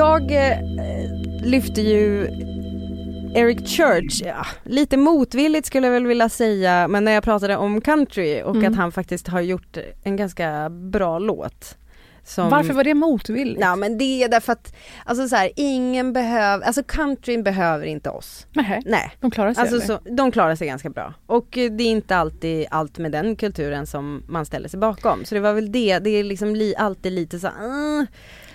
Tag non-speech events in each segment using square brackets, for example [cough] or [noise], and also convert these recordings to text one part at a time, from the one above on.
Jag eh, lyfte ju Eric Church, ja, lite motvilligt skulle jag väl vilja säga, men när jag pratade om country och Mm. att han faktiskt har gjort en ganska bra låt. Som, Varför var det motvilligt? Ja men det är därför att, alltså så här, ingen behöver, alltså countryn behöver inte oss. Nej, Nej. de klarar sig Alltså så, de klarar sig ganska bra. Och eh, det är inte alltid allt med den kulturen som man ställer sig bakom. Så det var väl det, det är liksom li, alltid lite så uh.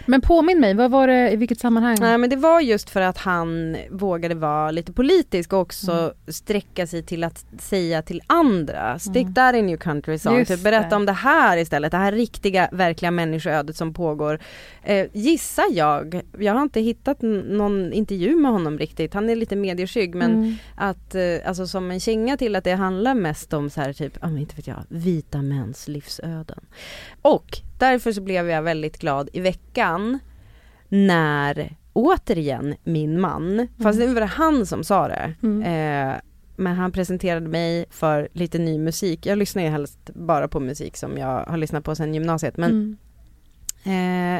Men påminn mig, vad var det, i vilket sammanhang? Nej men det var just för att han vågade vara lite politisk och också Mm. sträcka sig till att säga till andra, stick that in your country song, typ, berätta det. om det här istället, det här riktiga verkliga människoödet som pågår. Eh, gissar jag, jag har inte hittat någon intervju med honom riktigt, han är lite medieskygg men Mm. att, eh, alltså som en känga till att det handlar mest om så här typ, ja men inte vet jag, vita mäns livsöden. Och därför så blev jag väldigt glad i veckan när återigen min man, fast nu var det han som sa det, Mm. eh, men han presenterade mig för lite ny musik. Jag lyssnar ju helst bara på musik som jag har lyssnat på sedan gymnasiet men Mm.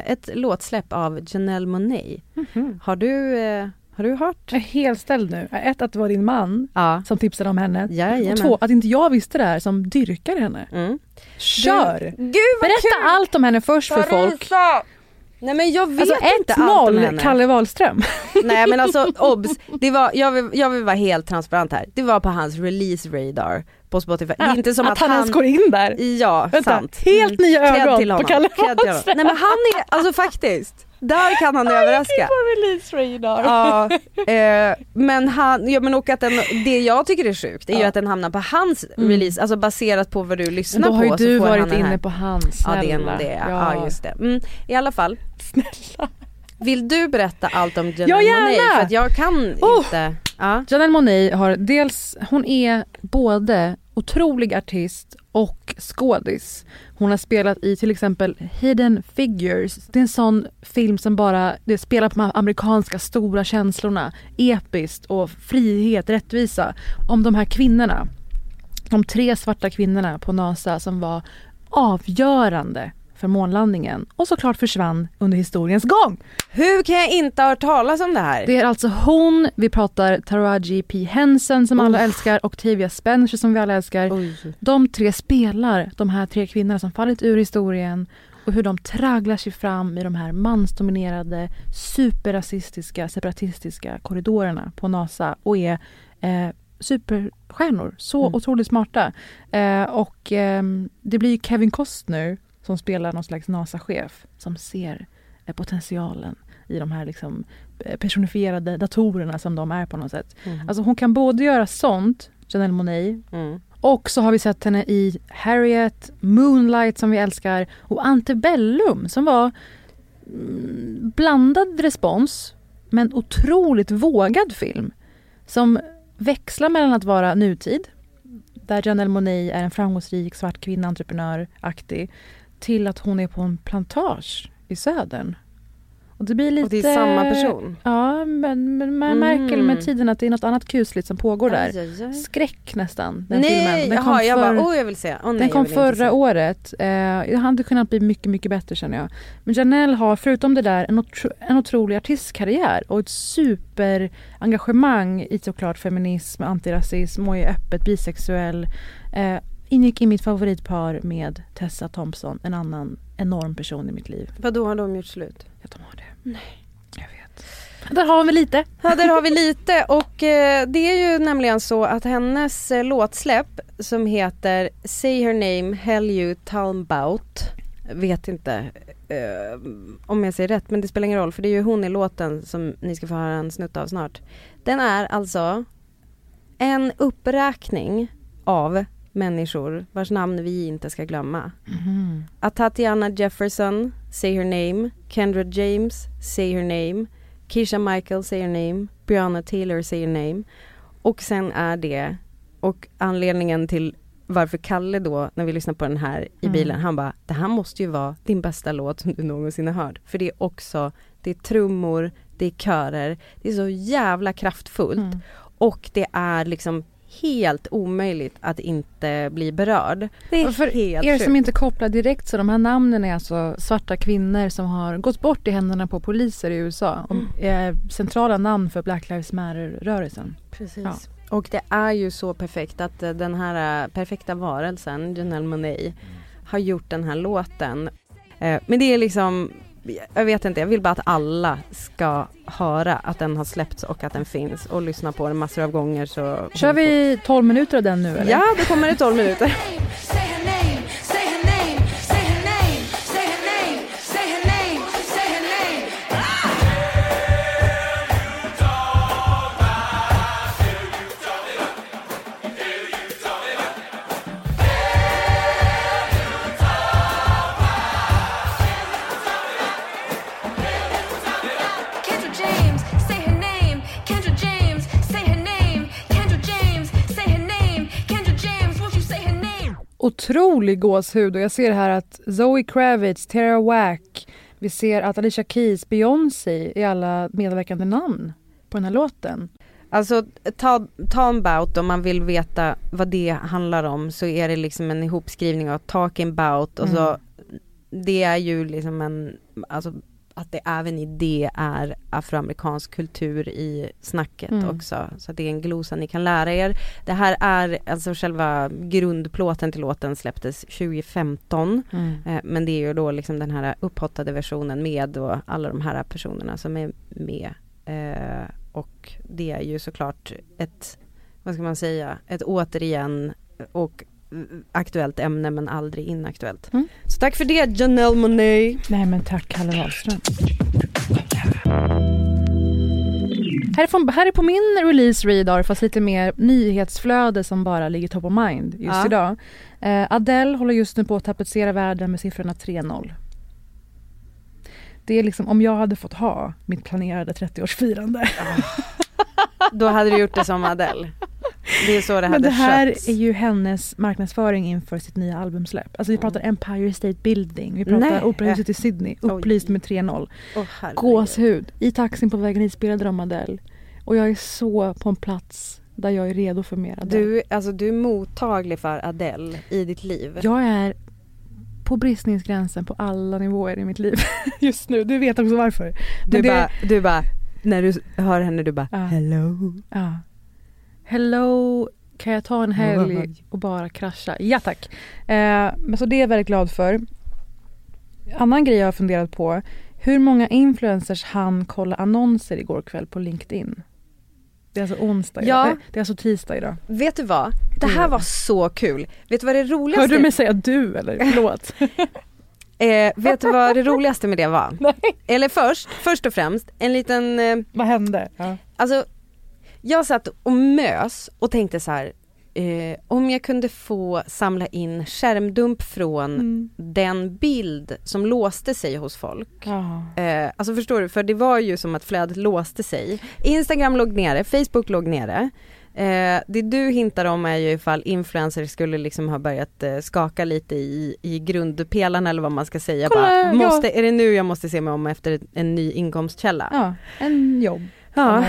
eh, ett låtsläpp av Janelle Monáe. Mhm. Har du, eh, har du hört? Jag är helt ställd nu. Ett, att det var din man Ja. som tipsade om henne. Jajamän. Och två, att inte jag visste det här som dyrkar henne. Mm. Kör! Du, gud Berätta kul! allt om henne först för folk. Nej men jag vet Alltså inte allt om 1-0 henne. Kalle Wahlström. [laughs] Nej men alltså [laughs] obs, det var, jag, vill, jag vill vara helt transparent här. Det var på hans release radar på Spotify. Det är inte som att, att han ens går in där. Ja, Vänta, sant. helt nya Cred ögon på. Kalle. Wahlström. Nej men han är, alltså faktiskt, där kan han överraska. release radar. Ja, eh, men han, ja men och att den, det jag tycker är sjukt är ju Ja. att den hamnar på hans Mm. release, alltså baserat på vad du Men lyssnar då har ju på du varit här. inne på hans, Ja det är nog snälla. det, ja, ja just det. Mm, I alla fall, Snälla. vill du berätta allt om Janelle Ja! Monáe? För att jag kan Oh! inte, ja. Janelle Monáe har dels, hon är både otrolig artist och skådis. Hon har spelat i till exempel Hidden Figures. Det är en sån film som bara det spelar på de här amerikanska stora känslorna. Episkt och frihet, rättvisa. Om de här kvinnorna. De tre svarta kvinnorna på NASA som var avgörande för månlandningen och såklart försvann under historiens gång. Hur kan jag inte ha hört talas om det här? Det är alltså hon, vi pratar Taraji P Henson som alla älskar, Octavia Spencer som vi alla älskar. Oj. De tre spelar de här tre kvinnorna som fallit ur historien och hur de tragglar sig fram i de här mansdominerade, superrasistiska, separatistiska korridorerna på NASA och är eh, superstjärnor. Så Mm. otroligt smarta. Eh, och ehm, det blir Kevin Costner som spelar någon slags NASA-chef som ser eh, potentialen i de här liksom eh, personifierade datorerna som de är på något sätt. Mm. Alltså hon kan både göra sånt, Janelle Monáe, Mm. och så har vi sett henne i Harriet, Moonlight som vi älskar och Antebellum som var mm, blandad respons men otroligt vågad film. Som växlar mellan att vara nutid, där Janelle Monáe är en framgångsrik svart kvinna, entreprenör, aktig, till att hon är på en plantage i södern Och det blir lite... Och det är samma person? Ja, men, men man Mm. märker med tiden att det är något annat kusligt som pågår där. Aj, aj, aj. Skräck nästan, den Nej, filmen. Den jaha, jag för- bara, oh jag vill se. Oh, nej, Den kom förra året. Eh, det hade kunnat bli mycket, mycket bättre känner jag. Men Janelle har förutom det där en, otro, en otrolig artistkarriär och ett superengagemang i såklart feminism, antirasism och är öppet bisexuell. Eh, ingick i mitt favoritpar med Tessa Thompson, en annan enorm person i mitt liv. Vadå har de gjort slut? Ja, de har det. Nej. Jag vet. Där har vi lite. Ja där har vi lite [laughs] och eh, det är ju nämligen så att hennes eh, låtsläpp som heter Say Her Name Hell You Talmbout vet inte eh, om jag säger rätt men det spelar ingen roll för det är ju hon i låten som ni ska få höra en snutt av snart. Den är alltså en uppräkning av människor vars namn vi inte ska glömma. Att Tatiana Jefferson, Say Her Name, Kendra James, Say Her Name, Keisha Michael, Say Her Name, Breonna Taylor, Say Her Name. Och sen är det, och anledningen till varför Kalle då, när vi lyssnar på den här i Mm. bilen, han bara, det här måste ju vara din bästa låt som du någonsin har hört. För det är också, det är trummor, det är körer, det är så jävla kraftfullt. Mm. Och det är liksom helt omöjligt att inte bli berörd. Det är Och för helt er som inte kopplar direkt så de här namnen är alltså svarta kvinnor som har gått bort i händerna på poliser i USA och är centrala namn för Black Lives Matter-rörelsen. Precis. Ja. Och det är ju så perfekt att eh, den här eh, perfekta varelsen, Janelle Monáe, har gjort den här låten. Eh, Men det är liksom, jag vet inte, jag vill bara att alla ska höra att den har släppts och att den finns och lyssna på den massor av gånger så Kör vi 12 minuter av den nu eller? Ja, då kommer det 12 minuter. Otrolig gåshud och jag ser här att Zoe Kravitz, Tara Wack, vi ser att Alicia Keys, Beyoncé är alla medverkande namn på den här låten. Alltså ta, Talmbout om man vill veta vad det handlar om så är det liksom en ihopskrivning av talking about och så det är ju liksom en, alltså att det även i det är afroamerikansk kultur i snacket Mm. också. Så det är en glosa ni kan lära er. Det här är alltså själva grundplåten till låten släpptes 2015. Eh, Men det är ju då liksom den här upphottade versionen med och alla de här personerna som är med. Eh, och det är ju såklart ett, vad ska man säga, ett återigen och mm, aktuellt ämne men aldrig inaktuellt. Mm. Så tack för det Janelle Monáe. Nej men tack Kalle Wahlström. Här är, från, här är på min release radar fast lite mer nyhetsflöde som bara ligger top of mind just Ja. idag. Eh, Adele håller just nu på att tapetsera världen med siffrorna 3-0. Det är liksom om jag hade fått ha mitt planerade 30-årsfirande. Då hade du gjort det som Adele. Det är så det Men hade det här skötts. är ju hennes marknadsföring inför sitt nya albumsläpp. Alltså vi pratar Empire State Building, vi pratar Nej. Operahuset i Sydney, upplyst med 3-0. Åh, herregud. Gåshud. I taxin på vägen hit spelade de Adele. Och jag är så på en plats där jag är redo för mer Adele. Du, alltså, du är mottaglig för Adele i ditt liv. Jag är på bristningsgränsen på alla nivåer i mitt liv [laughs] just nu. Du vet också varför. Du Men det- bara, du bara, när du hör henne du bara Ja. hello. Ja. Hello, kan jag ta en helg och bara krascha? Ja tack. Eh, men så det är jag väldigt glad för. Annan grej jag har funderat på. Hur många influencers han kolla annonser igår kväll på LinkedIn? Det är alltså onsdag. Ja. Nej, Det är alltså tisdag idag. Vet du vad? Det här var så kul. Vet du vad det roligaste Hörde du mig säga du eller? Förlåt. [laughs] [laughs] Eh, vet du vad det roligaste med det var? Nej. Eller först, först och främst, en liten, eh, Vad hände? Ja. alltså jag satt och mös och tänkte så här, eh, om jag kunde få samla in skärmdump från Mm. den bild som låste sig hos folk. Ja. Eh, alltså förstår du, för det var ju som att flödet låste sig. Instagram låg nere, Facebook låg nere. Eh, det du hintar om är ju ifall influencers skulle liksom ha börjat eh, skaka lite i, i grundpelarna eller vad man ska säga. Kolla, Bara, ja. måste, Är det nu jag måste se mig om efter en ny inkomstkälla? Ja, en jobb. Ja.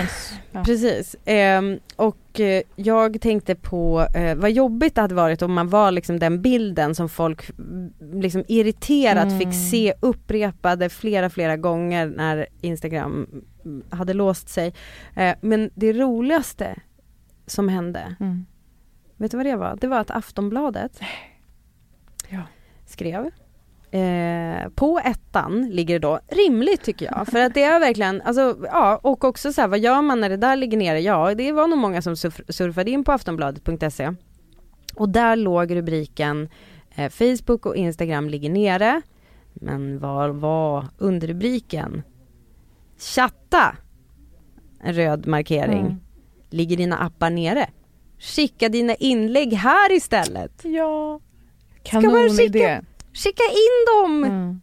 Ja. Precis. Ehm, och eh, jag tänkte på eh, vad jobbigt det hade varit om man var liksom den bilden som folk mm, liksom irriterat Mm. fick se upprepade flera, flera gånger när Instagram mm, hade låst sig. Eh, men det roligaste som hände, Mm. vet du vad det var? Det var att Aftonbladet Ja. skrev Eh, på ettan ligger det då rimligt tycker jag för att det är verkligen, alltså ja och också så här, vad gör man när det där ligger nere? Ja det var nog många som surf- surfade in på aftonbladet.se och där låg rubriken eh, Facebook och Instagram ligger nere men vad var underrubriken? Chatta! En röd markering. Mm. Ligger dina appar nere? Skicka dina inlägg här istället. Ja. Kanonidé. Skicka in dem! Mm.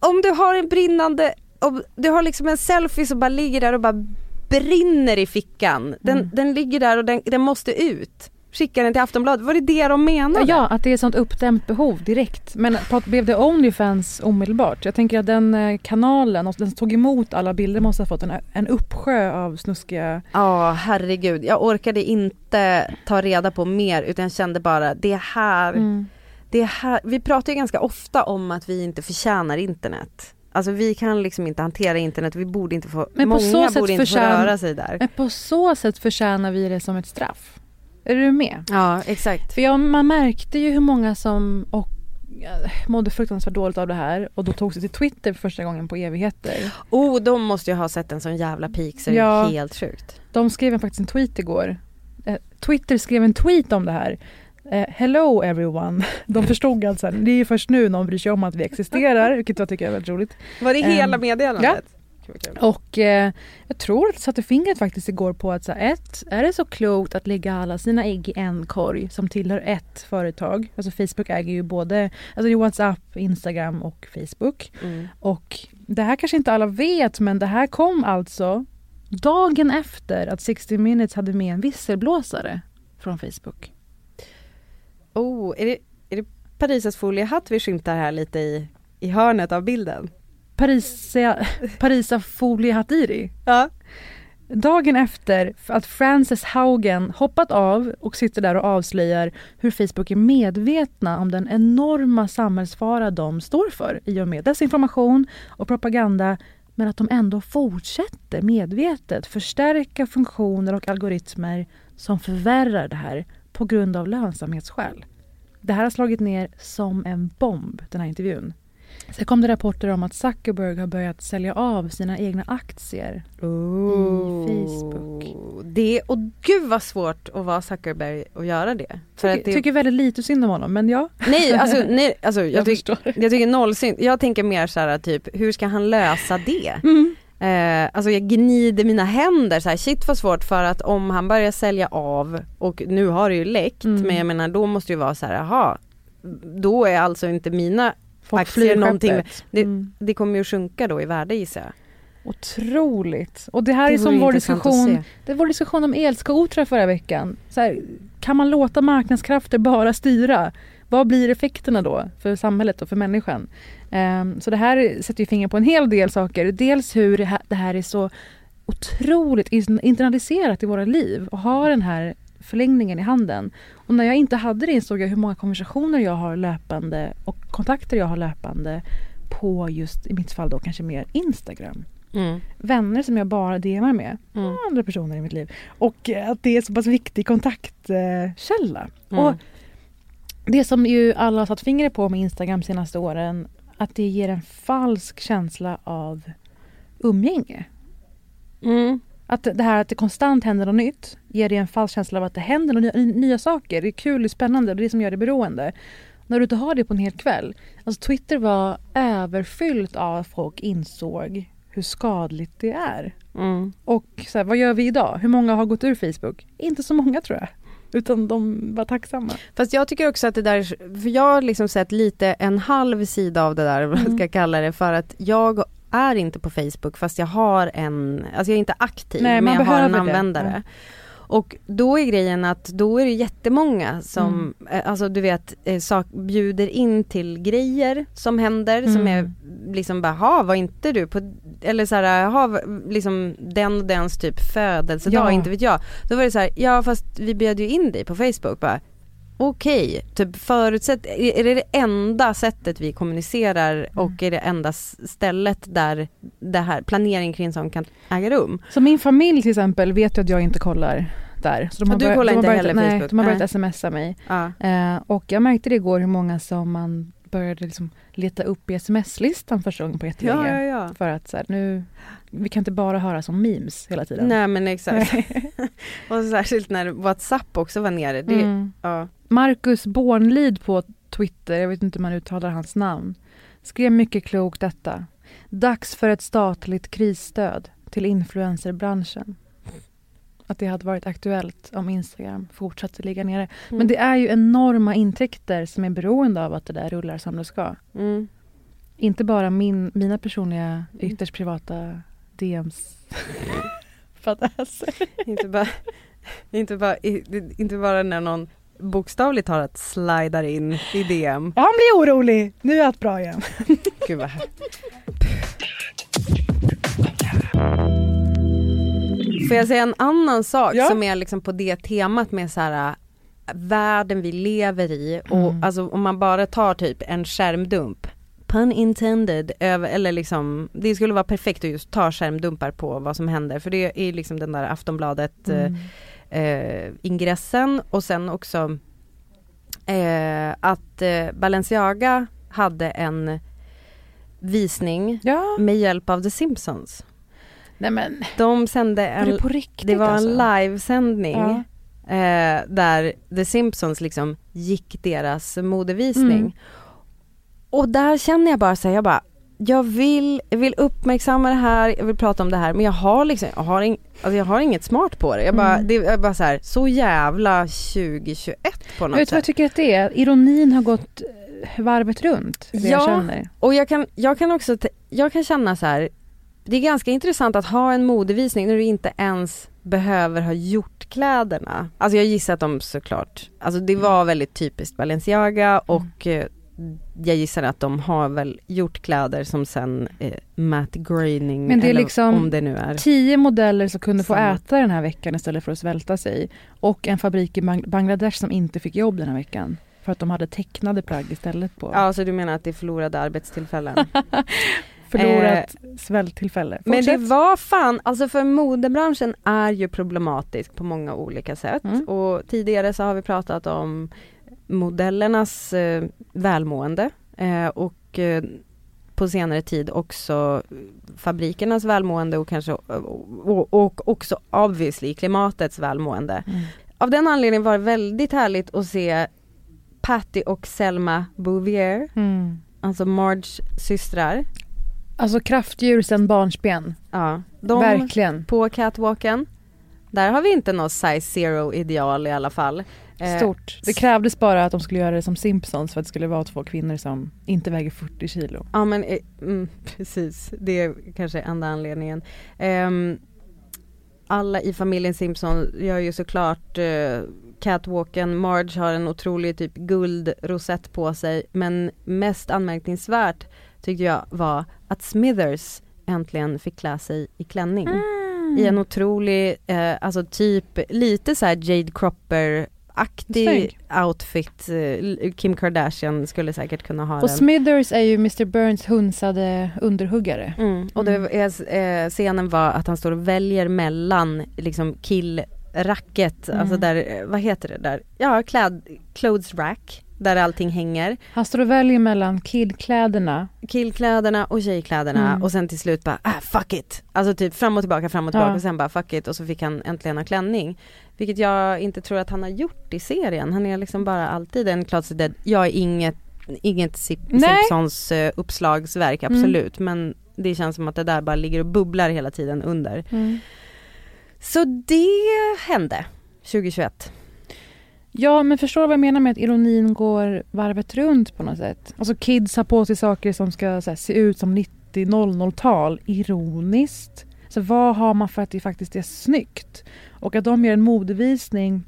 Om du har en brinnande, om du har liksom en selfie som bara ligger där och bara brinner i fickan. Den, Mm. den ligger där och den, den måste ut. Skicka den till Aftonbladet, var det det de menade? Ja, att det är sånt uppdämt behov direkt. Men blev det Onlyfans omedelbart? Jag tänker att den eh, kanalen, och den som tog emot alla bilder måste ha fått en, en uppsjö av snuskiga... Ja herregud, jag orkade inte ta reda på mer utan jag kände bara det här, Mm. Det här, vi pratar ju ganska ofta om att vi inte förtjänar internet. Alltså vi kan liksom inte hantera internet, vi borde inte få, Men många borde inte förtjän- få röra sig där. Men på så sätt förtjänar vi det som ett straff. Är du med? Ja exakt. För jag, man märkte ju hur många som och, ja, mådde fruktansvärt dåligt av det här och då tog sig till Twitter för första gången på evigheter. Oh de måste ju ha sett en sån jävla peak så det Ja. är helt sjukt. De skrev faktiskt en tweet igår. Eh, Twitter skrev en tweet om det här. Eh, Hello everyone. De förstod alltså, det är ju först nu någon bryr sig om att vi existerar, vilket jag tycker är väldigt roligt. Var det Ehm, hela meddelandet? Och eh, jag tror att jag satte fingret faktiskt igår på att så här, ett, är det så klokt att lägga alla sina ägg i en korg som tillhör ett företag? Alltså Facebook äger ju både alltså WhatsApp, Instagram och Facebook. Mm. Och det här kanske inte alla vet men det här kom alltså dagen efter att 60 minutes hade med en visselblåsare från Facebook. Oh, är det, är det Parisas foliehatt vi skymtar här lite i, i hörnet av bilden? Parisa, Parisa Foliehatiri. Ja. Dagen efter att Frances Haugen hoppat av och sitter där och avslöjar hur Facebook är medvetna om den enorma samhällsfara de står för i och med desinformation och propaganda men att de ändå fortsätter medvetet förstärka funktioner och algoritmer som förvärrar det här på grund av lönsamhetsskäl. Det här har slagit ner som en bomb, den här intervjun. Sen kom det rapporter om att Zuckerberg har börjat sälja av sina egna aktier Oh. Facebook. Det, och gud vad svårt att vara Zuckerberg och göra det. För Tycker, att det tycker väldigt lite synd om honom men ja. nej, alltså, nej, alltså [laughs] jag, Jag tyck, jag tycker nollsynd. Jag tänker mer så här typ, hur ska han lösa det? Mm. Eh, alltså jag gnider mina händer så här, shit vad svårt för att om han börjar sälja av och nu har det ju läckt Mm. men jag menar då måste ju vara så här, jaha då är alltså inte mina, Folk Aktier, någonting det- Mm. det kommer ju sjunka då i värde gissar jag. Otroligt. Och det här är vore som vår diskussion, det vår diskussion om elskotrar förra veckan. Så här, kan man låta marknadskrafter bara styra? Vad blir effekterna då för samhället och för människan? Ehm, så det här sätter ju fingret på en hel del saker. Dels hur det här, är så otroligt in- internaliserat i våra liv och har den här förlängningen i handen. Och när jag inte hade det insåg jag hur många konversationer jag har löpande och kontakter jag har löpande på just, i mitt fall då kanske mer Instagram Mm. vänner som jag bara DMar med. Mm. Andra personer i mitt liv. Och att det är så pass viktig kontaktkälla. Mm. Och det som ju alla har satt fingret på med Instagram senaste åren, att det ger en falsk känsla av umgänge. Mm. Att det här att det konstant händer något nytt ger dig en falsk känsla av att det händer nya, nya saker. Det är kul, det är spännande och det är det som gör det beroende. När du inte har det på en hel kväll. Alltså Twitter var överfyllt av att folk insåg hur skadligt det är. Mm. Och så här, vad gör vi idag? Hur många har gått ur Facebook? Inte så många tror jag. Utan de var tacksamma. Fast jag tycker också att det där, för jag har liksom sett lite en halv sida av det där, vad jag ska Mm. kalla det, för att jag är inte på Facebook fast jag har en, alltså jag är inte aktiv Nej, men jag har en behöver det. Och då är grejen att då är det jättemånga som, Mm. eh, alltså du vet, eh, sak, bjuder in till grejer som händer som Mm. är liksom bara, ha var inte du på, eller så här, ha liksom den och dens typ födelsedag, Ja. inte vet jag. Då var det så här, ja fast vi bjöd ju in dig på Facebook bara. Okej, typ förutsätt, är det det enda sättet vi kommunicerar Mm. och är det enda stället där det här planering kring sånt kan äga rum? Så min familj till exempel vet ju att jag inte kollar där. Så de har du börjat, kollar de har inte börjat, heller nej, Facebook? De har börjat Nej. smsa mig. Ja. Eh, och jag märkte det igår hur många som man började liksom leta upp i sms-listan första gången på jättelänge. Ja, ja, ja. För att så här, nu, vi kan inte bara höra som memes hela tiden. Nej men exakt. [laughs] [laughs] och särskilt när WhatsApp också var nere. Det, Mm. ja. Marcus Bornlid på Twitter, jag vet inte hur man uttalar hans namn, skrev mycket klokt detta. Dags för ett statligt krisstöd till influencerbranschen. Att det hade varit aktuellt om Instagram fortsatte ligga nere. Men det är ju enorma intäkter som är beroende av att det där rullar som det ska. Mm. Inte bara min, mina personliga ytterst privata DMs. [laughs] Inte, bara, inte, bara, inte bara när någon bokstavligt talat slidar in i DM. Han blir orolig! Nu är allt bra igen. Gud vad [laughs] Får jag säga en annan sak Ja. som är liksom på det temat med så här äh, världen vi lever i och Mm. alltså om man bara tar typ en skärmdump pun intended, över, eller liksom det skulle vara perfekt att just ta skärmdumpar på vad som händer för det är liksom den där Aftonbladet Mm. eh, ingressen och sen också eh, att eh, Balenciaga hade en visning Ja. med hjälp av The Simpsons. Nej men, De sände var en, det på riktigt det var alltså? en livesändning Ja. eh, där The Simpsons liksom gick deras modevisning. Mm. Och där känner jag bara så här, jag bara jag vill, jag vill uppmärksamma det här, jag vill prata om det här men jag har liksom, jag har, ing, alltså jag har inget smart på det. Jag bara, Mm. det är bara så här, så jävla 2021 på något Vet du vad jag sätt. tycker att det är? Ironin har gått eh, varvet runt. Jag Ja. känner. Och jag kan, jag kan också, jag kan känna så här. Det är ganska intressant att ha en modevisning när du inte ens behöver ha gjort kläderna. Alltså jag gissar att de såklart, alltså det var väldigt typiskt Balenciaga och eh, jag gissar att de har väl gjort kläder som sen eh, matte graining Men det är liksom om det nu är. Tio modeller som kunde få äta den här veckan istället för att svälta sig. Och en fabrik i Bang- Bangladesh som inte fick jobb den här veckan. För att de hade tecknade plagg istället på. Ja så du menar att det är förlorade arbetstillfällen? [laughs] Förlorat svälttillfälle. Men det Fortsätt. var fan, alltså för modebranschen är ju problematisk på många olika sätt Mm. och tidigare så har vi pratat om modellernas eh, välmående eh, och eh, på senare tid också fabrikernas välmående och kanske och, och, och också obviously klimatets välmående. Mm. Av den anledningen var det väldigt härligt att se Patty och Selma Bouvier, Mm. alltså Marges systrar. Alltså kraftdjur sen barnsben. Ja, de Verkligen. på catwalken. Där har vi inte något size zero ideal i alla fall. Eh, Stort. Det krävdes bara att de skulle göra det som Simpsons för att det skulle vara två kvinnor som inte väger 40 kilo. Ja men eh, mm, [laughs] precis, det är kanske enda anledningen. Ehm, alla i familjen Simpson gör ju såklart eh, catwalken, Marge har en otrolig typ guldrosett på sig men mest anmärkningsvärt tyckte jag var att Smithers äntligen fick klä sig i klänning. I en otrolig, eh, alltså typ lite så här Jade Cropper aktig outfit. Eh, Kim Kardashian skulle säkert kunna ha Och den. Smithers är ju Mr Burns hunsade underhuggare. Mm. Och det är, eh, scenen var att han står och väljer mellan liksom killracket, Mm. alltså där, eh, vad heter det där, ja kläd, clothes rack, där allting hänger. Han står och väljer mellan kidkläderna. Killkläderna och tjejkläderna Mm. och sen till slut bara, ah fuck it! Alltså typ fram och tillbaka, fram och tillbaka Ja. och sen bara fuck it och så fick han äntligen ha klänning. Vilket jag inte tror att han har gjort i serien, han är liksom bara alltid en closet dead. Jag är inget, inget Sip- Nej. Simpsons eh, uppslagsverk, Mm. absolut, men det känns som att det där bara ligger och bubblar hela tiden under. Så det hände 2021. Ja men förstår du vad jag menar med att ironin går varvet runt på något sätt? Alltså kids har på sig saker som ska så här, se ut som 90-00-tal. Ironiskt. Så vad har man för att det faktiskt är snyggt? Och att de gör en modevisning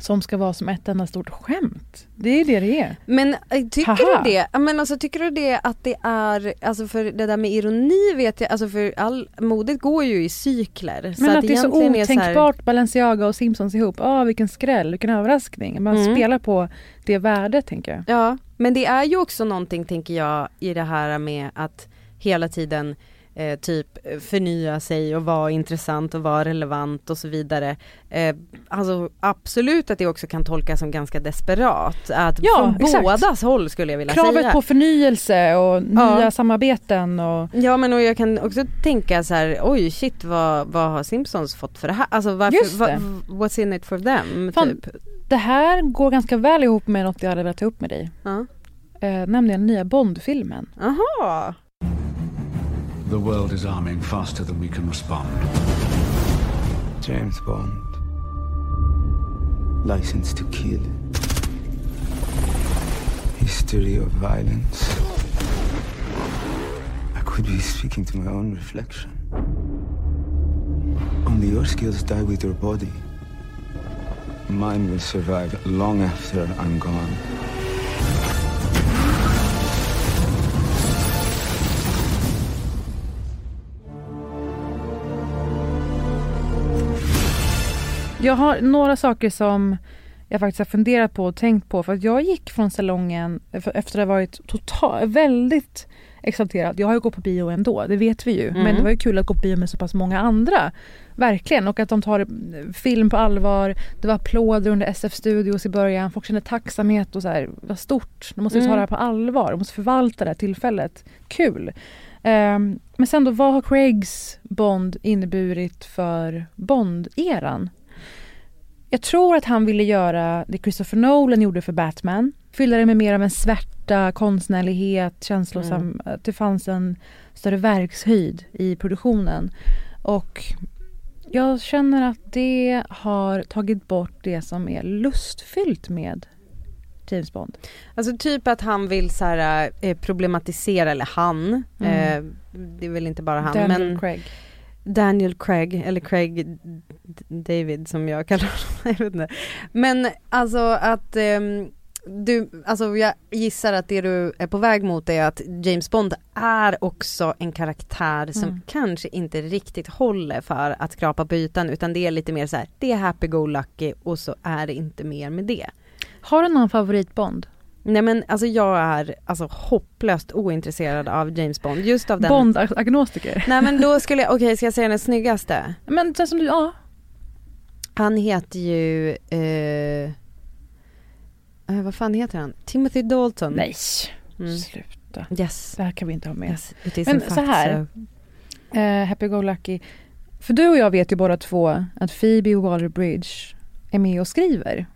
som ska vara som ett enda stort skämt. Det är det det är. Men eh, tycker Haha. du det? Men alltså tycker du det att det är, alltså för det där med ironi vet jag, alltså för all, modet går ju i cykler. Men att, det är så egentligen är så här- otänkbart Balenciaga och Simpsons ihop. Ah, vilken skräll, vilken överraskning. Man Mm. spelar på det värdet tänker jag. Ja, men det är ju också någonting tänker jag i det här med att hela tiden eh, typ förnya sig och vara intressant och vara relevant och så vidare. Eh, alltså absolut att det också kan tolkas som ganska desperat. Att Ja, från exakt. bådas håll skulle jag vilja Kravet säga. på förnyelse och nya Ja. samarbeten och Ja men och jag kan också tänka så här, oj shit vad, vad har Simpsons fått för det här? Alltså varför, va, what's in it for them? Fan. Typ. det här går ganska väl ihop med något jag hade velat ta upp med dig. Ja. Eh, nämligen nya Bond-filmen. Jaha. The world is arming faster than we can respond. James Bond. License to kill. History of violence. I could be speaking to my own reflection. Only your skills die with your body. Mine will survive long after I'm gone. Jag har några saker som jag faktiskt har funderat på och tänkt på. För att jag gick från salongen efter att ha varit total, väldigt exalterad. Jag har ju gått på bio ändå, det vet vi ju. Men Mm. det var ju kul att gå på bio med så pass många andra. Verkligen. Och att de tar eh, film på allvar. Det var applåder under SF Studios i början. Folk kände tacksamhet och så här, vad stort. De måste ju ta Mm. det här på allvar. De måste förvalta det här tillfället. Kul. Ehm, men sen då, vad har Craigs Bond inneburit för Bond-eran? Jag tror att han ville göra det Christopher Nolan gjorde för Batman. Fylla det med mer av en svärta, konstnärlighet, känslosam... Mm. Att det fanns en större verkshöjd i produktionen. Och jag känner att det har tagit bort det som är lustfyllt med James Bond. Alltså typ att han vill så här, eh, problematisera, eller han, Mm. eh, det är väl inte bara han, Daniel men Craig. Daniel Craig, eller Craig David som jag kallar [laughs] honom, jag vet inte. Men alltså att ehm, du, alltså jag gissar att det du är på väg mot är att James Bond är också en karaktär som Mm. kanske inte riktigt håller för att skrapa på ytan utan det är lite mer så här, det är happy-go-lucky och så är det inte mer med det. Har du någon favoritbond? Nej men alltså jag är alltså hopplöst ointresserad av James Bond, just av den Bond-agnostiker? Nej men då skulle jag, okej ska jag säga den snyggaste? Men den som du, ja. Han heter ju, eh, eh, vad fan heter han? Timothy Dalton. Nej, Mm. sluta. Yes. Det här kan vi inte ha med. yes. Men så fact här. so. Eh, Happy Go Lucky. För du och jag vet ju båda två att Phoebe Waller-Bridge är med och skriver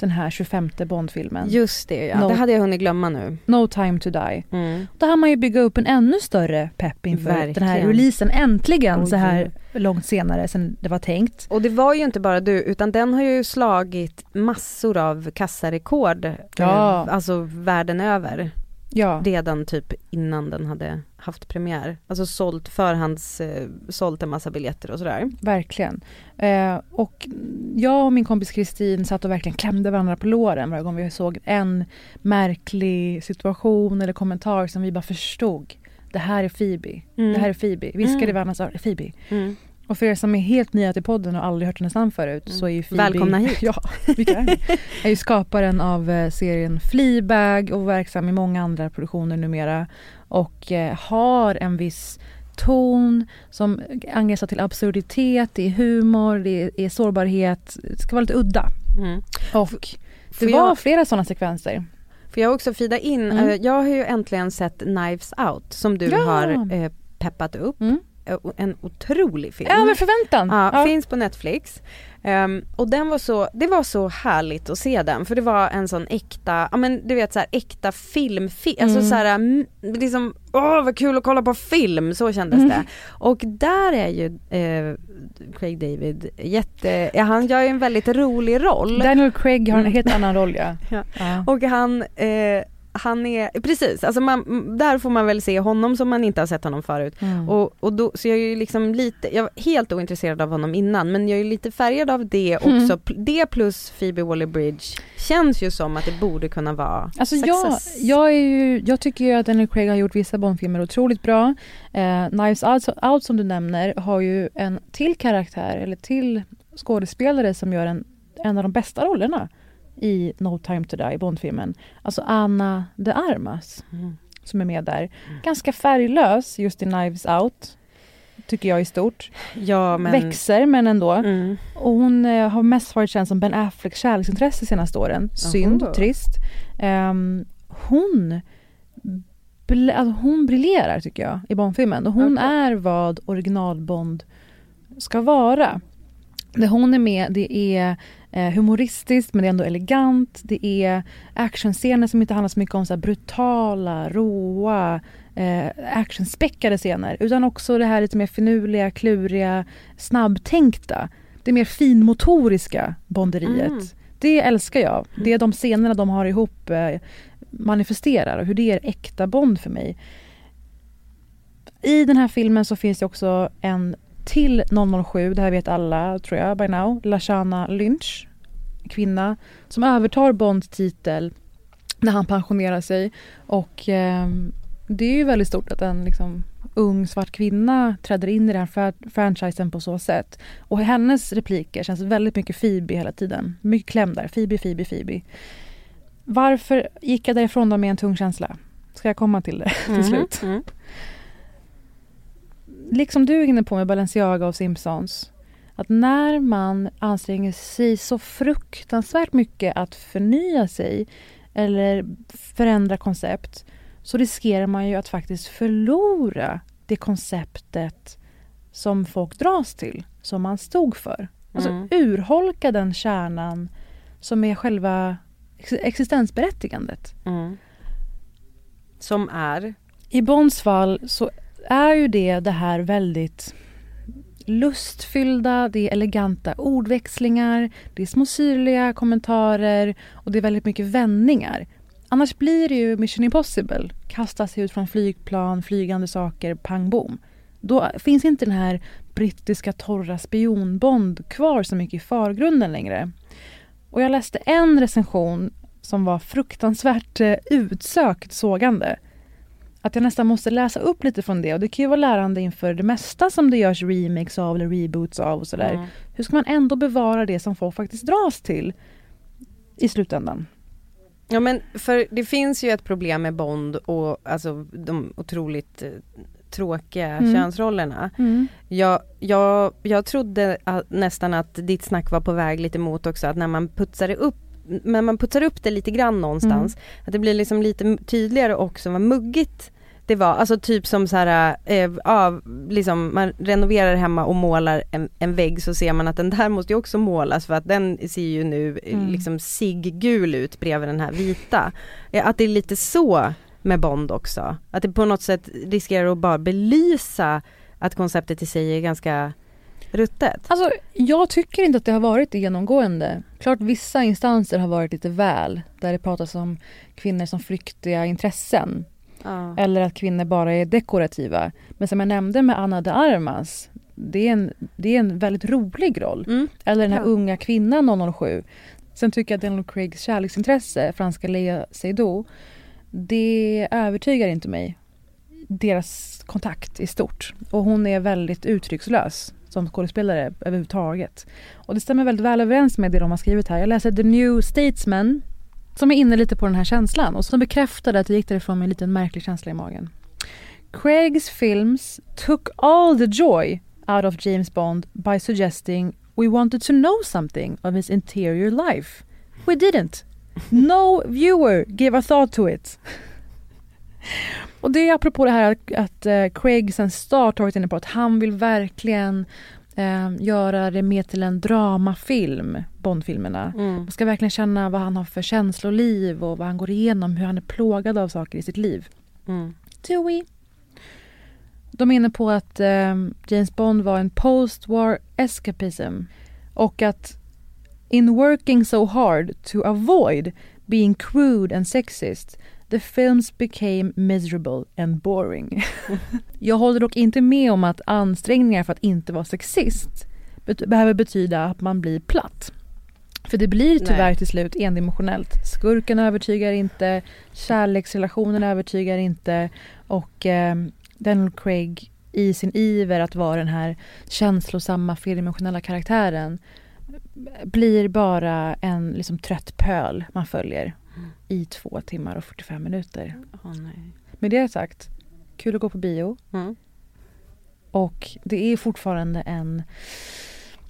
den här 25 Bondfilmen. Just det ja, No. det hade jag hunnit glömma nu. No time to die. Mm. Då har man ju bygga upp en ännu större pepp inför den här Verkligen. releasen äntligen Oj. så här långt senare sen det var tänkt. Och det var ju inte bara du, utan den har ju slagit massor av kassarekord, Ja. eh, alltså världen över. Ja, Redan typ innan den hade haft premiär. Alltså sålt förhands, eh, sålt en massa biljetter och sådär. verkligen. Eh, och jag och min kompis Kristin satt och verkligen klämde varandra på låren varje gång vi såg en märklig situation eller kommentar som vi bara förstod. Det här är Phoebe. Det här är Phoebe. Viskade Mm. varandras öron. Phoebe. Mm. Och för er som är helt nya till podden och aldrig hört hennes namn förut så är ju Phoebe... Välkomna hit. [laughs] Ja, vilka är ni? är ju skaparen av eh, serien Fleabag och verksam i många andra produktioner numera. Och eh, har en viss ton som angränsar till absurditet, det är humor, det är, sårbarhet. Det ska vara lite udda. Mm. Och det var jag- flera sådana sekvenser. Får jag också fida in, Mm. eh, jag har ju äntligen sett Knives Out som du Ja. har eh, peppat upp. Mm. En otrolig film. Över förväntan! Ja, Ja. finns på Netflix. Ehm, och den var så, det var så härligt att se den för det var en sån äkta, ja men du vet så här äkta film, alltså Mm. så här, mm, liksom, åh vad kul att kolla på film, så kändes Mm. det. Och där är ju eh, Craig David jätte, ja, han gör ju en väldigt rolig roll. Daniel Craig har en Mm. helt annan roll ja. [laughs] Ja. ja. Och han, eh, han är, precis, alltså man, där får man väl se honom som man inte har sett honom förut. Mm. Och, och då, så jag är ju liksom lite, jag var helt ointresserad av honom innan men jag är lite färgad av det också. Mm. Det plus Phoebe Waller-Bridge känns ju som att det borde kunna vara Alltså jag, success. jag, är ju, jag tycker ju att Daniel Craig har gjort vissa Bondfilmer otroligt bra. Eh, Knives Out, Out som du nämner har ju en till karaktär eller till skådespelare som gör en, en av de bästa rollerna i No time to die, Bondfilmen. Alltså Anna de Armas Mm. som är med där. Ganska färglös just i Knives Out. Tycker jag i stort. Ja men... Växer men ändå. Mm. Och hon eh, har mest varit känd som Ben Afflecks kärleksintresse de senaste åren. Synd, Jaha. trist. Ehm, hon, alltså hon briljerar tycker jag i Bondfilmen. Och hon Okej. är vad original-Bond ska vara. Det hon är med det är eh, humoristiskt men det är ändå elegant. Det är actionscener som inte handlar så mycket om så brutala, råa, eh, actionspäckade scener. Utan också det här lite mer finurliga, kluriga, snabbtänkta. Det mer finmotoriska bonderiet. Mm. Det älskar jag. Det är de scenerna de har ihop eh, manifesterar och hur det är äkta Bond för mig. I den här filmen så finns det också en till 007, det här vet alla tror jag by now, Lashana Lynch, kvinna som övertar Bonds titel när han pensionerar sig och ehm, det är ju väldigt stort att en liksom, ung svart kvinna träder in i den här fra- franchisen på så sätt. Och hennes repliker känns väldigt mycket Phoebe hela tiden. Mycket kläm där. Phoebe, Phoebe, Phoebe. Varför gick jag därifrån då med en tung känsla? Ska jag komma till det [laughs] till slut? Mm. Liksom du är inne på med Balenciaga och Simpsons. Att när man anstränger sig så fruktansvärt mycket att förnya sig eller förändra koncept så riskerar man ju att faktiskt förlora det konceptet som folk dras till, som man stod för. Alltså Mm. urholka den kärnan som är själva ex- existensberättigandet. Mm. Som är? I Bonds fall så är ju det det här väldigt lustfyllda, det är eleganta ordväxlingar, det är små syrliga kommentarer och det är väldigt mycket vändningar. Annars blir det ju Mission Impossible, kasta sig ut från flygplan, flygande saker, pang bom. Då finns inte den här brittiska torra spionbond kvar så mycket i förgrunden längre. Och jag läste en recension som var fruktansvärt eh, utsökt sågande att jag nästan måste läsa upp lite från det och det kan ju vara lärande inför det mesta som det görs remakes av eller reboots av och sådär. Mm. Hur ska man ändå bevara det som folk faktiskt dras till i slutändan? Ja men för det finns ju ett problem med Bond och alltså de otroligt eh, tråkiga Mm. könsrollerna. Jag, jag, jag trodde att, nästan att ditt snack var på väg lite mot också att när man putsar det upp men man putsar upp det lite grann någonstans, att det blir liksom lite tydligare också vad muggigt det var, alltså typ som så här, eh, ja, liksom man renoverar hemma och målar en, en vägg så ser man att den där måste ju också målas för att den ser ju nu eh, Mm. liksom siggul ut bredvid den här vita. Eh, Att det är lite så med Bond också, att det på något sätt riskerar att bara belysa att konceptet i sig är ganska ruttet. Alltså, jag tycker inte att det har varit genomgående. Klart vissa instanser har varit lite väl, där det pratas om kvinnor som flyktiga intressen. Ja. Eller att kvinnor bara är dekorativa. Men som jag nämnde med Anna de Armas, det är en, det är en väldigt rolig roll. Mm. Eller den här Ja. unga kvinnan 007. Sen tycker jag att Daniel Craigs kärleksintresse, franska Lea Seydoux, det övertygar inte mig. Deras kontakt i stort. Och hon är väldigt uttryckslös som skådespelare överhuvudtaget. Och det stämmer väldigt väl överens med det de har skrivit här. Jag läser The New Statesman som är inne lite på den här känslan och som bekräftade att jag gick därifrån med en liten märklig känsla i magen. Craigs films took all the joy out of James Bond by suggesting we wanted to know something of his interior life. We didn't. No viewer gave a thought to it. Och det är apropå det här att, att eh, Craig sen start har varit inne på att han vill verkligen eh, göra det mer till en dramafilm, Bondfilmerna. Mm. Man ska verkligen känna vad han har för känsloliv och vad han går igenom, hur han är plågad av saker i sitt liv. Mm. Do we? De är inne på att eh, James Bond var en post-war escapism och att in working so hard to avoid being crude and sexist The films became miserable and boring. [laughs] Jag håller dock inte med om att ansträngningar för att inte vara sexist behöver betyda att man blir platt. För det blir tyvärr Nej. till slut endimensionellt. Skurken övertygar inte, kärleksrelationen övertygar inte och eh, Daniel Craig i sin iver att vara den här känslosamma flerdimensionella karaktären blir bara en liksom, trött pöl man följer i två timmar och 45 minuter. Åh, nej. Med det sagt, kul att gå på bio Mm. och det är fortfarande en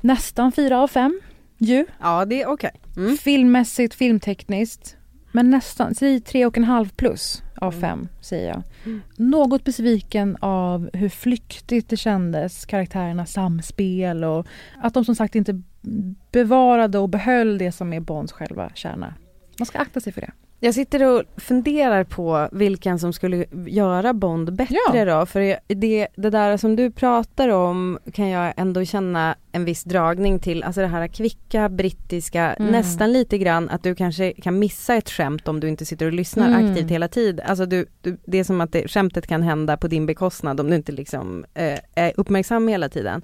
nästan fyra av fem ju. Ja, det är okej. Mm. Filmmässigt, filmtekniskt. Men nästan, säg tre och en halv plus av Mm. fem säger jag. Mm. Något besviken av hur flyktigt det kändes, karaktärernas samspel och att de som sagt inte bevarade och behöll det som är Bonds själva kärna. Man ska akta sig för det. Jag sitter och funderar på vilken som skulle göra Bond bättre då, för det, det där som du pratar om kan jag ändå känna en viss dragning till, alltså det här kvicka brittiska, Mm. nästan lite grann att du kanske kan missa ett skämt om du inte sitter och lyssnar Mm. aktivt hela tiden. Alltså du, du, det är som att det, skämtet kan hända på din bekostnad om du inte liksom eh, är uppmärksam hela tiden.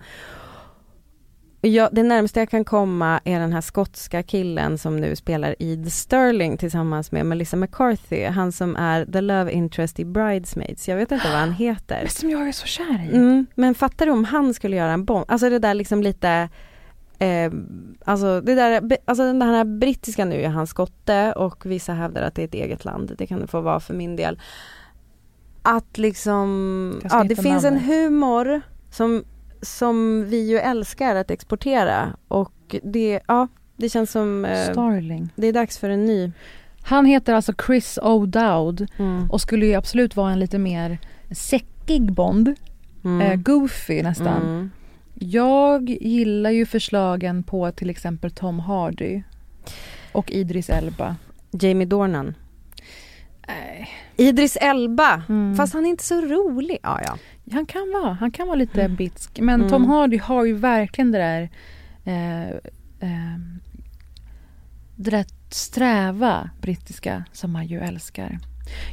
Ja, det närmaste jag kan komma är den här skotska killen som nu spelar i The Sterling tillsammans med Melissa McCarthy, han som är the love interest i Bridesmaids. Jag vet inte vad han [gasps] heter. Som jag är så kär i. Mm, men fattar du om han skulle göra en bomb? Alltså det där liksom lite eh, Alltså det där, alltså den här brittiska nu är han skotte och vissa hävdar att det är ett eget land, det kan det få vara för min del. Att liksom, ja det finns en namnet. humor som, som vi ju älskar att exportera och det, ja det känns som eh, Starling. det är dags för en ny. Han heter alltså Chris O'Dowd Mm. och skulle ju absolut vara en lite mer säckig Bond. Mm. Eh, goofy nästan. Mm. Jag gillar ju förslagen på till exempel Tom Hardy och Idris Elba. Jamie Dornan. Nej. Idris Elba, Mm. fast han är inte så rolig. Ja, ja. Han kan vara, han kan vara lite bitsk. Men Mm. Tom Hardy har ju verkligen det där eh, eh, det där sträva brittiska som man ju älskar.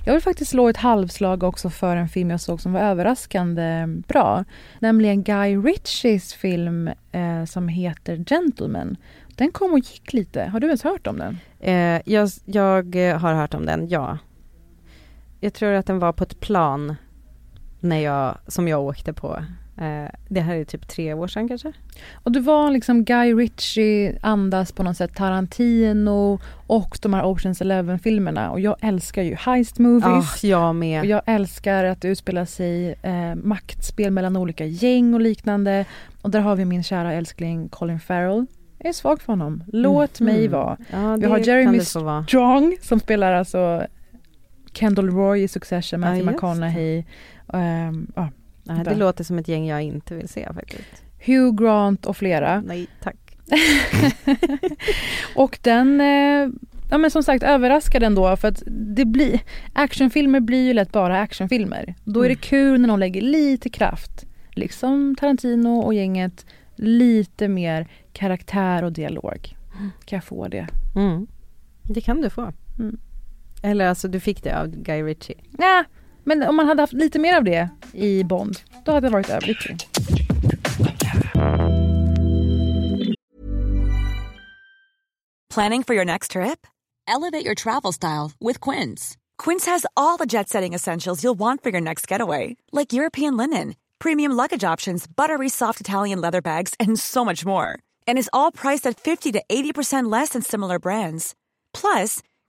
Jag vill faktiskt slå ett halvslag också för en film jag såg som var överraskande bra. Nämligen Guy Ritchies film eh, som heter Gentleman. Den kom och gick lite. Har du ens hört om den? Eh, jag, jag har hört om den, ja. Jag tror att den var på ett plan när jag, som jag åkte på. Eh, det här är typ tre år sedan kanske? Och det var liksom Guy Ritchie andas på något sätt Tarantino och de här Oceans Eleven-filmerna. Och jag älskar ju heist movies. Ja, jag med. Och jag älskar att det utspelar sig eh, maktspel mellan olika gäng och liknande. Och där har vi min kära älskling Colin Farrell. Jag är svag för honom. Låt mig Mm. vara. Ja, Vi har Jeremy. Strong som spelar alltså Kendall Roy i Succession, Matthew det. McConaughey. ehm, ja, Nej, det Där. låter som ett gäng jag inte vill se faktiskt. Hugh Grant och flera. Nej, tack. [laughs] och den, eh, ja men som sagt överraskade ändå för att det blir, actionfilmer blir ju lätt bara actionfilmer. Då är det Mm. kul när de lägger lite kraft, liksom Tarantino och gänget, lite mer karaktär och dialog. Kan jag få det? Mm. Det kan du få. Eller alltså du fick det av Guy Ritchie. Nej, men om man hade haft lite mer av det i Bond, då hade varit överlycklig. Planning for your next trip? Elevate your travel style with Quince. Quince has all the jet setting essentials you'll want for your next getaway, like European linen, premium luggage options, buttery soft Italian leather bags, and so much more. And is all priced at 50 to 80% less than similar brands. Plus,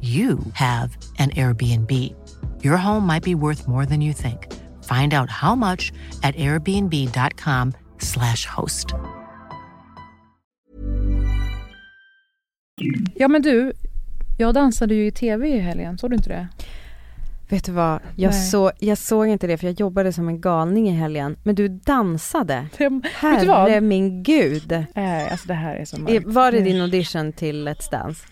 you have an Airbnb. Your home might be worth more than you think. Find out how much at airbnb.com/slash host. Ja men du, jag dansade ju i tv i helgen, såg du inte det? Vet du vad, jag, så, jag såg inte det för jag jobbade som en galning i helgen. Men du dansade. [laughs] Vet du Herre vad? min gud. Äh, alltså det här är så mörkt. Var det din audition till Let's Dance?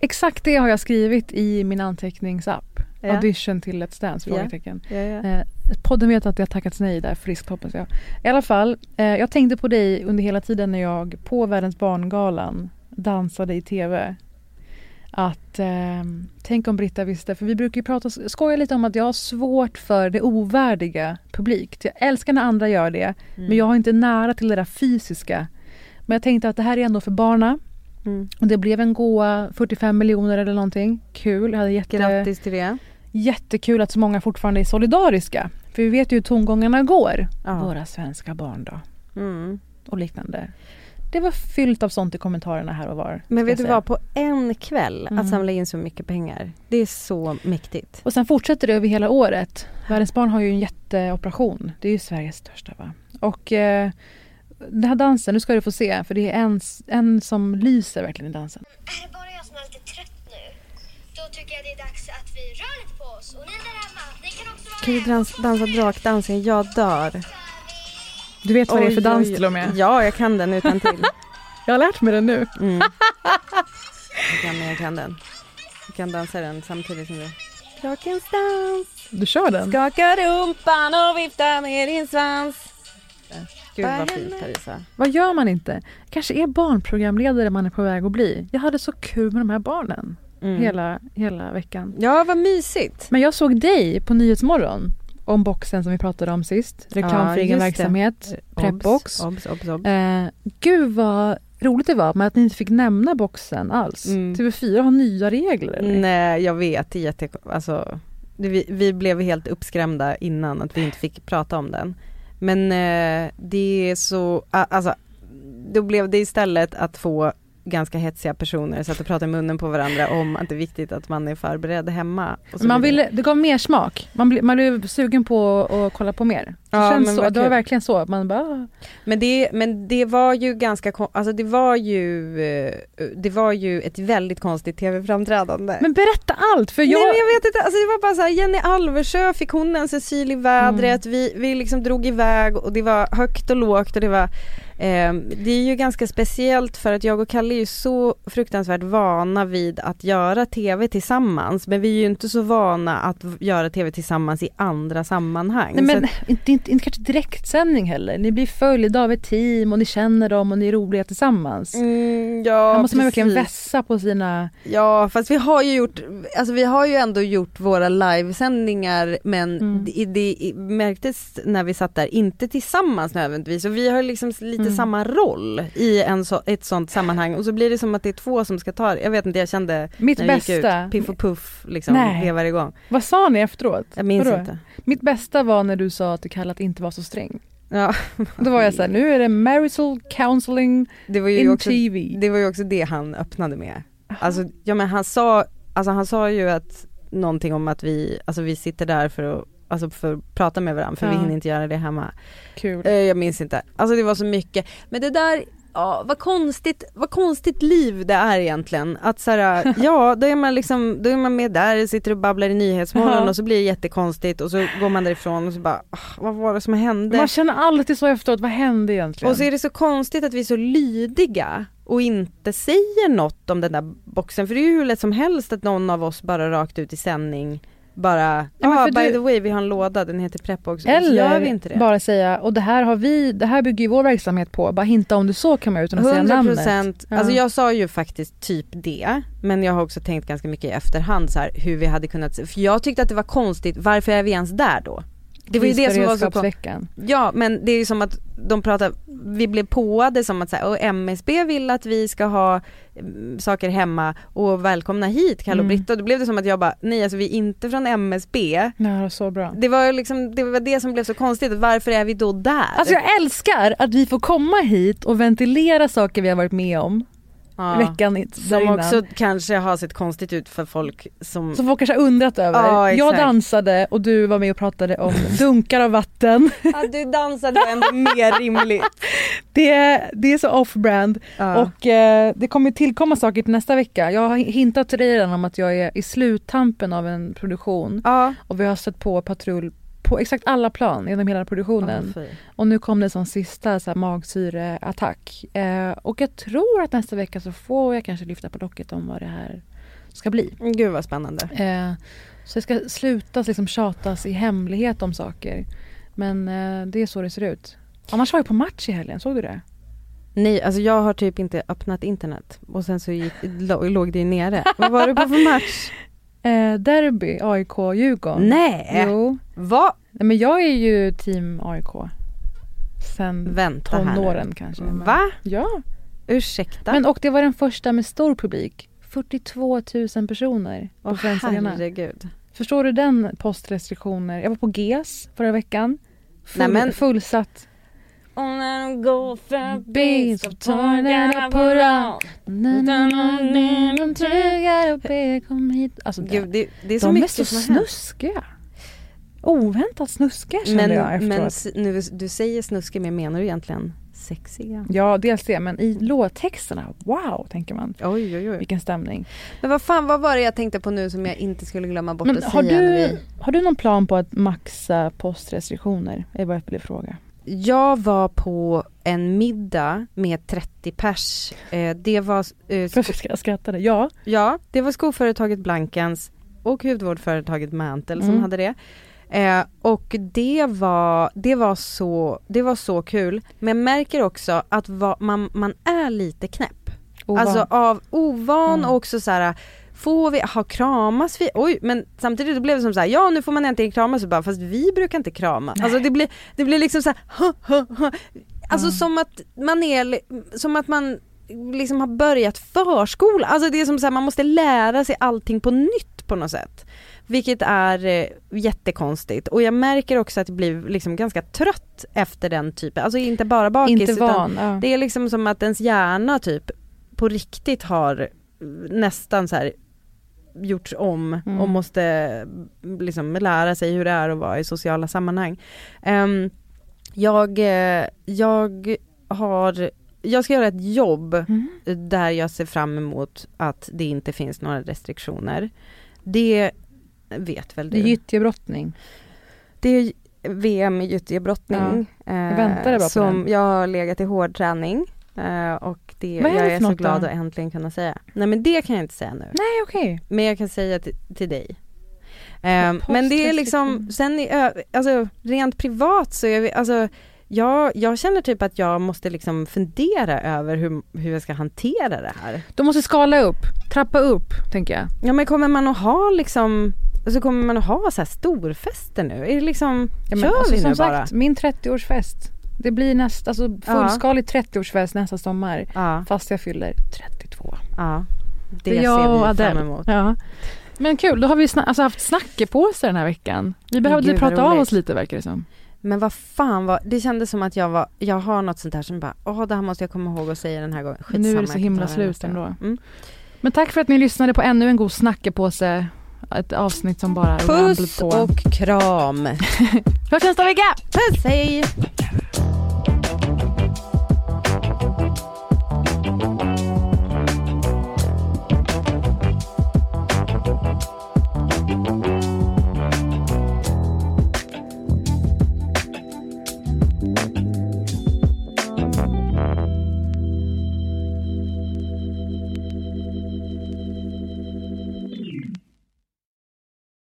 Exakt det har jag skrivit i min anteckningsapp. Ja. Audition till Let's Dance? Frågetecken. Ja, ja. Eh, podden vet att jag tackats nej där, friskt hoppas jag. I alla fall, eh, jag tänkte på dig under hela tiden när jag på Världens barngalan dansade i tv. Att eh, tänk om Britta visste, för vi brukar ju prata, skoja lite om att jag har svårt för det ovärdiga publikt. Jag älskar när andra gör det, men jag har inte nära till det där fysiska. Men jag tänkte att det här är ändå för barna. Mm. Och det blev en goa 45 miljoner eller någonting. Kul. Jag hade jätte, Grattis till det. jättekul att så många fortfarande är solidariska. För vi vet ju hur tongångarna går. Ja. Våra svenska barn då. Mm. Och liknande. Det var fyllt av sånt i kommentarerna här och var. Men vet du vad, på en kväll Mm. att samla in så mycket pengar, det är så mäktigt. Och sen fortsätter det över hela året. Världens barn har ju en jätteoperation. Det är ju Sveriges största va. Och eh, den här dansen, nu ska du få se. För det är en, en som lyser verkligen i dansen. Är det bara jag som är lite trött nu? Då tycker jag det är dags att vi rör lite på oss. Och ni där hemma, ni kan också vara Kan du dans, dansa drakdansen? Jag dör. Du vet vad det är för Oj, dans oj, oj. till och med. Ja, jag kan den utan till. [laughs] Jag har lärt mig den nu. Mm. [laughs] Jag kan, jag kan den. Jag kan dansa den samtidigt som du. Drakens dans, Du kör den? skaka rumpan och vifta med din svans. Gud vad fint Parisa. Vad gör man inte? Kanske är barnprogramledare man är på väg att bli. Jag hade så kul med de här barnen Mm. hela, hela veckan. Ja, vad mysigt. Men jag såg dig på Nyhetsmorgon om boxen som vi pratade om sist. Reklam Ja, egen verksamhet, Prepbox. Obs, obs, obs. Eh, gud vad roligt det var med att ni inte fick nämna boxen alls. Mm. TV4 har nya regler eller? Nej, jag vet. Det är jätte... Alltså, det, vi, vi blev helt uppskrämda innan att vi inte fick prata om den. Men eh, det är så... Alltså, då blev det istället att få ganska hetsiga personer satt och pratade i munnen på varandra om att det är viktigt att man är förberedd hemma. Man ville, det gav mer smak. Man, ble, man blev sugen på att kolla på mer. Det, Ja, känns så, det var verkligen så. Man bara, ah. Men det, men det var ju ganska, alltså det var ju, eh, det var ju ett väldigt konstigt tv-framträdande. men berätta allt för jag... Nej men jag vet inte, alltså det var bara så här, Jenny Alversjö fick hon en Cecil i vädret, vi, vi liksom drog iväg och det var högt och lågt och det var eh, Det är ju ganska speciellt för att jag och Kalle är ju så fruktansvärt vana vid att göra tv tillsammans men vi är ju inte så vana att göra tv tillsammans i andra sammanhang. Nej, men att- inte, inte, inte kanske direktsändning heller. Ni blir följda av ett team och ni känner dem och ni är roliga tillsammans. Mm, ja, Här måste man verkligen vässa på sina... Ja fast vi har ju gjort, alltså vi har ju ändå gjort våra livesändningar men Mm. det, det märktes när vi satt där, inte tillsammans nödvändigtvis och vi har liksom lite Mm. Samma roll i en så, ett sånt sammanhang och så blir det som att det är två som ska ta det. Jag vet inte, jag kände Mitt när det gick bästa... ut, piff och puff liksom, Nej. vevar igång. Vad sa ni efteråt? Jag minns Vadå? inte. Mitt bästa var när du sa att du Kalle att inte vara så sträng. Ja, Då var jag så här, nu är det marital counseling det var ju in också TV. Det var ju också det han öppnade med. Alltså, ja men han sa, alltså han sa ju att någonting om att vi, alltså vi sitter där för att, alltså för att prata med varandra för vi Ja. hinner inte göra det hemma. Kul. Eh, jag minns inte, alltså det var så mycket. Men det där, ja vad konstigt, vad konstigt liv det är egentligen. Att så här, [laughs] ja då är man liksom, då är man med där, sitter och babblar i Nyhetsmorgon Ja. och så blir det jättekonstigt och så går man därifrån och så bara, ah, vad var det som hände? Man känner alltid så efteråt, vad hände egentligen? Och så är det så konstigt att vi är så lydiga och inte säger något om den där boxen. För det är ju hur lätt som helst att någon av oss bara rakt ut i sändning bara, men ah, by du- the way vi har en låda, den heter Prepbox. Och så gör Eller vi inte det. bara säga, och det här har vi, det här bygger ju vår verksamhet på, bara hinta om du så kan man utan att säga 100 namnet. procent, Ja. alltså jag sa ju faktiskt typ det, men jag har också tänkt ganska mycket i efterhand så här, hur vi hade kunnat, för jag tyckte att det var konstigt, varför är vi ens där då? Det var ju det som var så. Krisberedskapsveckan. Ja men det är ju som att de pratar, vi blev påade som att så här, och MSB vill att vi ska ha mm, saker hemma och välkomna hit Kalle och Mm. Britta. Då blev det som att jag bara, nej alltså vi är inte från MSB. Nej, det var så bra. Det var liksom, det var det som blev så konstigt, varför är vi då där? Alltså jag älskar att vi får komma hit och ventilera saker vi har varit med om. Ja. veckan Som innan. också kanske har sett konstigt ut för folk som... Som folk kanske har undrat över. Ja, jag dansade och du var med och pratade om [laughs] dunkar av vatten. Ja, du dansade ändå mer rimligt. [laughs] Det är, det är så off-brand Ja. och eh, det kommer tillkomma saker till nästa vecka. Jag har hintat till dig redan om att jag är i sluttampen av en produktion och vi har stött på patrull på exakt alla plan genom hela produktionen. Fy. Och nu kom det som sista så här, magsyreattack. Eh, och jag tror att nästa vecka så får jag kanske lyfta på locket om vad det här ska bli. Gud vad spännande. Eh, så det ska slutas liksom tjatas i hemlighet om saker. Men eh, det är så det ser ut. Annars var jag på match i helgen, såg du det? Nej, alltså jag har typ inte öppnat internet och sen så gick, lå- låg det ju nere. Vad var det på för match? [laughs] Eh, derby, AIK, Djurgården. Nej! Jo. Vad? Nej, men jag är ju team AIK. Sen Vänta tonåren kanske. men- Va? Ja. Ursäkta? Men och det var den första med stor publik. 42 000 personer på Åh, Friends Arena. herregud. Förstår du den postrestriktioner? Jag var på GES förra veckan. Full, Nej, men- Fullsatt. Och när de går förbi så tar den på rad. Na, na, de tryggar och ber kom hit. Alltså Gud, det, det, är så de är mycket så har hänt. snuskiga. Oväntat snuskiga kände Men, jag efteråt. men nu, du säger snuskig men menar du egentligen sexiga? Ja, dels det, men i låttexterna, wow, tänker man. Oj oj oj. Vilken stämning. Men vad fan vad var det jag tänkte på nu som jag inte skulle glömma bort Men att har säga när du, vi... har du någon plan på att maxa postrestriktioner? är vad jag ville fråga. Jag var på en middag med 30 pers. Eh, det var eh, sko- jag skratta? Ja. Ja, det var skoföretaget Blankens och hudvårdsföretaget Mantel som Mm. hade det. Eh, och det var, det, var så, det var så kul. Men jag märker också att va, man, man är lite knäpp. Ovan. Alltså av ovan Mm. och också så här. Får vi, ha kramas vi? Oj men samtidigt blev det som så här, ja nu får man äntligen kramas och bara fast vi brukar inte kramas. Alltså det blir, det blir liksom så här, ha, ha, ha. Alltså Mm. som att man är, som att man liksom har börjat förskola. Alltså det är som så här, man måste lära sig allting på nytt på något sätt. Vilket är eh, jättekonstigt och jag märker också att jag blir liksom ganska trött efter den typen, alltså inte bara bakis Inte utan van. Ja. det är liksom som att ens hjärna typ på riktigt har nästan så här gjorts om Mm. och måste liksom lära sig hur det är att vara i sociala sammanhang. Ehm, jag, eh, jag har, jag ska göra ett jobb Mm. där jag ser fram emot att det inte finns några restriktioner. Det vet väl Det är du? gyttjebrottning. Det är VM i gyttjebrottning. Ja, jag väntade bara på som den. jag har legat i hård träning. Eh, och det, Vad är jag är så glad då? att äntligen kunna säga. Nej men det kan jag inte säga nu. Nej okej. Men jag kan säga till, dig. Ehm, men det är liksom, sen i, alltså rent privat så är vi, alltså jag, jag känner typ att jag måste liksom fundera över hur, hur jag ska hantera det här. De måste skala upp, trappa upp tänker jag. Ja men kommer man att ha liksom, alltså kommer man att ha så här storfester nu? Är det liksom, Ja, men kör alltså, vi som nu bara? sagt, min 30-årsfest. Det blir nästa, alltså fullskalig 30-årsfest nästa sommar. Ja, Fast jag fyller 32. ja. Det, Det ser vi fram Adele. emot. Ja. Men kul, då har vi sna- alltså haft snackepåsar den här veckan. Vi behövde Gud, prata av oss lite verkar det som. Men vad fan var, det kändes som att jag var, jag har något sånt här som bara, åh det här måste jag komma ihåg att säga den här gången. Men nu är det Skitsamma, så himla slut ändå. Mm. Men tack för att ni lyssnade på ännu en god snackepåse. Ett avsnitt som bara Puss på. och kram. [laughs] Hörs nästa vecka! Puss, hej!